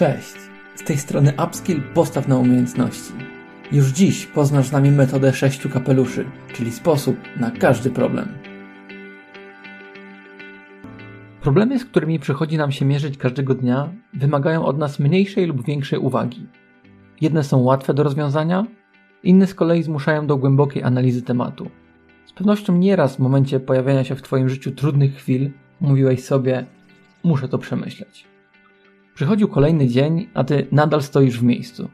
Cześć, z tej strony Upskill Postaw na Umiejętności. Już dziś poznasz z nami metodę sześciu kapeluszy, czyli sposób na każdy problem. Problemy, z którymi przychodzi nam się mierzyć każdego dnia, wymagają od nas mniejszej lub większej uwagi. Jedne są łatwe do rozwiązania, inne z kolei zmuszają do głębokiej analizy tematu. Z pewnością nieraz w momencie pojawiania się w Twoim życiu trudnych chwil mówiłeś sobie: Muszę to przemyśleć. Przychodził kolejny dzień, a ty nadal stoisz w miejscu.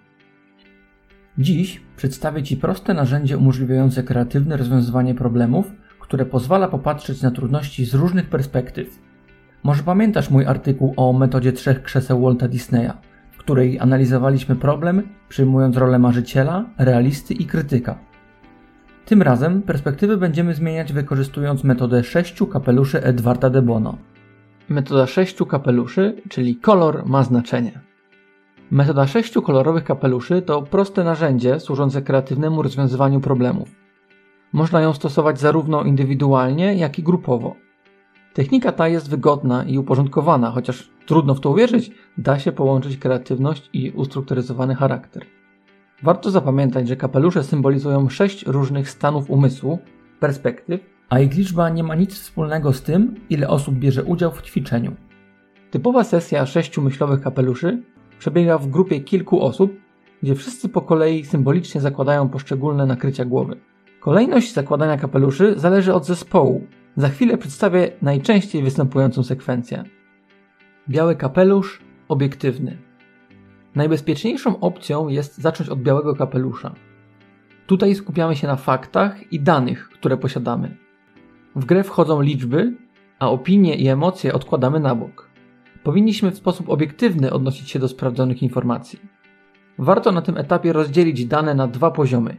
Dziś przedstawię Ci proste narzędzie umożliwiające kreatywne rozwiązywanie problemów, które pozwala popatrzeć na trudności z różnych perspektyw. Może pamiętasz mój artykuł o metodzie trzech krzeseł Walta Disneya, w której analizowaliśmy problem, przyjmując rolę marzyciela, realisty i krytyka. Tym razem perspektywy będziemy zmieniać wykorzystując metodę sześciu kapeluszy Edwarda de Bono. Metoda sześciu kapeluszy, czyli kolor ma znaczenie. Metoda sześciu kolorowych kapeluszy to proste narzędzie służące kreatywnemu rozwiązywaniu problemów. Można ją stosować zarówno indywidualnie, jak i grupowo. Technika ta jest wygodna i uporządkowana, chociaż trudno w to uwierzyć, da się połączyć kreatywność i ustrukturyzowany charakter. Warto zapamiętać, że kapelusze symbolizują sześć różnych stanów umysłu, perspektyw a ich liczba nie ma nic wspólnego z tym, ile osób bierze udział w ćwiczeniu. Typowa sesja sześciu myślowych kapeluszy przebiega w grupie kilku osób, gdzie wszyscy po kolei symbolicznie zakładają poszczególne nakrycia głowy. Kolejność zakładania kapeluszy zależy od zespołu. Za chwilę przedstawię najczęściej występującą sekwencję. Biały kapelusz, obiektywny. Najbezpieczniejszą opcją jest zacząć od białego kapelusza. Tutaj skupiamy się na faktach i danych, które posiadamy. W grę wchodzą liczby, a opinie i emocje odkładamy na bok. Powinniśmy w sposób obiektywny odnosić się do sprawdzonych informacji. Warto na tym etapie rozdzielić dane na dwa poziomy.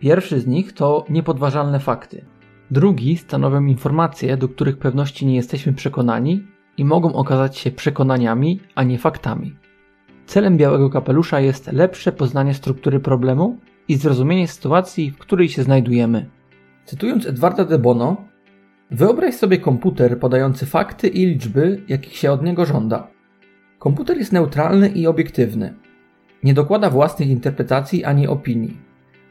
Pierwszy z nich to niepodważalne fakty. Drugi stanowią informacje, do których pewności nie jesteśmy przekonani i mogą okazać się przekonaniami, a nie faktami. Celem białego kapelusza jest lepsze poznanie struktury problemu i zrozumienie sytuacji, w której się znajdujemy. Cytując Edwarda de Bono, Wyobraź sobie komputer podający fakty i liczby, jakich się od niego żąda. Komputer jest neutralny i obiektywny. Nie dokłada własnych interpretacji ani opinii.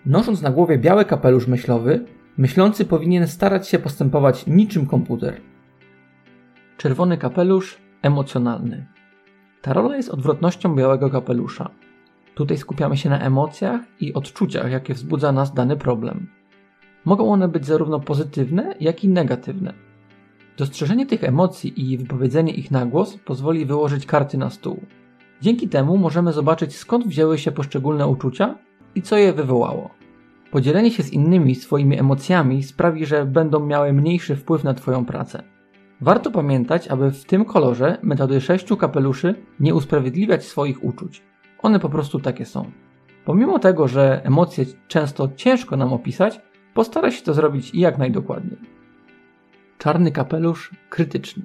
Nosząc na głowie biały kapelusz myślowy, myślący powinien starać się postępować niczym komputer. Czerwony kapelusz emocjonalny. Ta rola jest odwrotnością białego kapelusza. Tutaj skupiamy się na emocjach i odczuciach, jakie wzbudza nas dany problem. Mogą one być zarówno pozytywne, jak i negatywne. Dostrzeżenie tych emocji i wypowiedzenie ich na głos pozwoli wyłożyć karty na stół. Dzięki temu możemy zobaczyć skąd wzięły się poszczególne uczucia i co je wywołało. Podzielenie się z innymi swoimi emocjami sprawi, że będą miały mniejszy wpływ na Twoją pracę. Warto pamiętać, aby w tym kolorze metody sześciu kapeluszy nie usprawiedliwiać swoich uczuć. One po prostu takie są. Pomimo tego, że emocje często ciężko nam opisać, Postara się to zrobić jak najdokładniej. Czarny kapelusz krytyczny.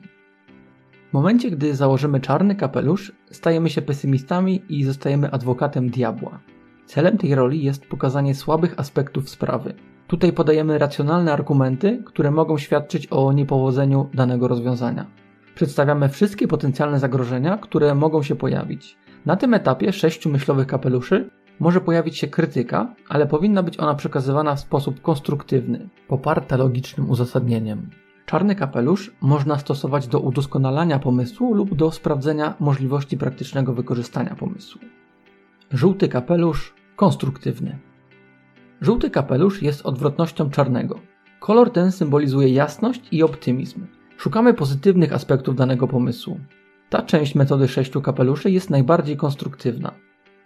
W momencie, gdy założymy czarny kapelusz, stajemy się pesymistami i zostajemy adwokatem diabła. Celem tej roli jest pokazanie słabych aspektów sprawy. Tutaj podajemy racjonalne argumenty, które mogą świadczyć o niepowodzeniu danego rozwiązania. Przedstawiamy wszystkie potencjalne zagrożenia, które mogą się pojawić. Na tym etapie sześciu myślowych kapeluszy może pojawić się krytyka, ale powinna być ona przekazywana w sposób konstruktywny, poparta logicznym uzasadnieniem. Czarny kapelusz można stosować do udoskonalania pomysłu lub do sprawdzenia możliwości praktycznego wykorzystania pomysłu. Żółty kapelusz konstruktywny. Żółty kapelusz jest odwrotnością czarnego. Kolor ten symbolizuje jasność i optymizm. Szukamy pozytywnych aspektów danego pomysłu. Ta część metody sześciu kapeluszy jest najbardziej konstruktywna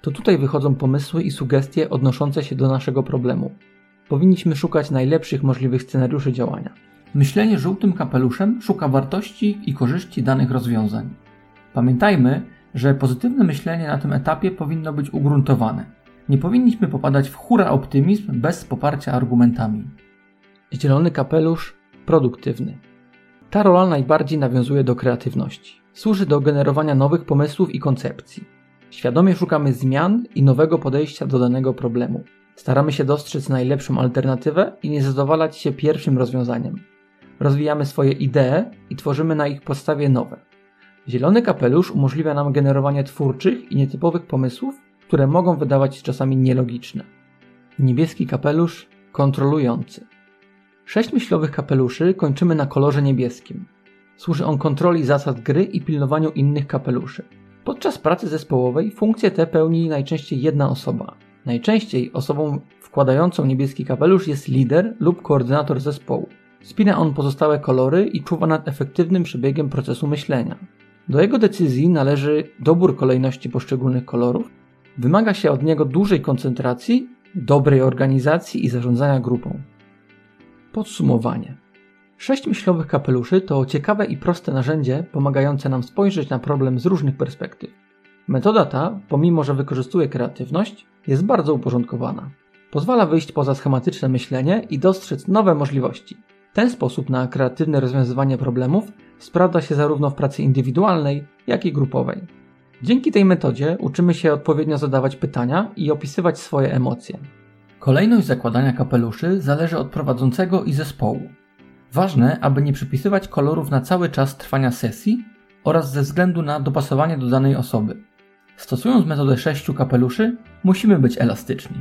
to tutaj wychodzą pomysły i sugestie odnoszące się do naszego problemu. Powinniśmy szukać najlepszych możliwych scenariuszy działania. Myślenie żółtym kapeluszem szuka wartości i korzyści danych rozwiązań. Pamiętajmy, że pozytywne myślenie na tym etapie powinno być ugruntowane. Nie powinniśmy popadać w hura optymizm bez poparcia argumentami. Zielony kapelusz produktywny. Ta rola najbardziej nawiązuje do kreatywności. Służy do generowania nowych pomysłów i koncepcji. Świadomie szukamy zmian i nowego podejścia do danego problemu. Staramy się dostrzec najlepszą alternatywę i nie zadowalać się pierwszym rozwiązaniem. Rozwijamy swoje idee i tworzymy na ich podstawie nowe. Zielony kapelusz umożliwia nam generowanie twórczych i nietypowych pomysłów, które mogą wydawać się czasami nielogiczne. Niebieski kapelusz kontrolujący. Sześć myślowych kapeluszy kończymy na kolorze niebieskim. Służy on kontroli zasad gry i pilnowaniu innych kapeluszy. Podczas pracy zespołowej funkcję tę pełni najczęściej jedna osoba. Najczęściej osobą wkładającą niebieski kapelusz jest lider lub koordynator zespołu. Spina on pozostałe kolory i czuwa nad efektywnym przebiegiem procesu myślenia. Do jego decyzji należy dobór kolejności poszczególnych kolorów. Wymaga się od niego dużej koncentracji, dobrej organizacji i zarządzania grupą. Podsumowanie. Sześć myślowych kapeluszy to ciekawe i proste narzędzie pomagające nam spojrzeć na problem z różnych perspektyw. Metoda ta, pomimo że wykorzystuje kreatywność, jest bardzo uporządkowana. Pozwala wyjść poza schematyczne myślenie i dostrzec nowe możliwości. Ten sposób na kreatywne rozwiązywanie problemów sprawdza się zarówno w pracy indywidualnej, jak i grupowej. Dzięki tej metodzie uczymy się odpowiednio zadawać pytania i opisywać swoje emocje. Kolejność zakładania kapeluszy zależy od prowadzącego i zespołu. Ważne, aby nie przypisywać kolorów na cały czas trwania sesji oraz ze względu na dopasowanie do danej osoby. Stosując metodę sześciu kapeluszy, musimy być elastyczni.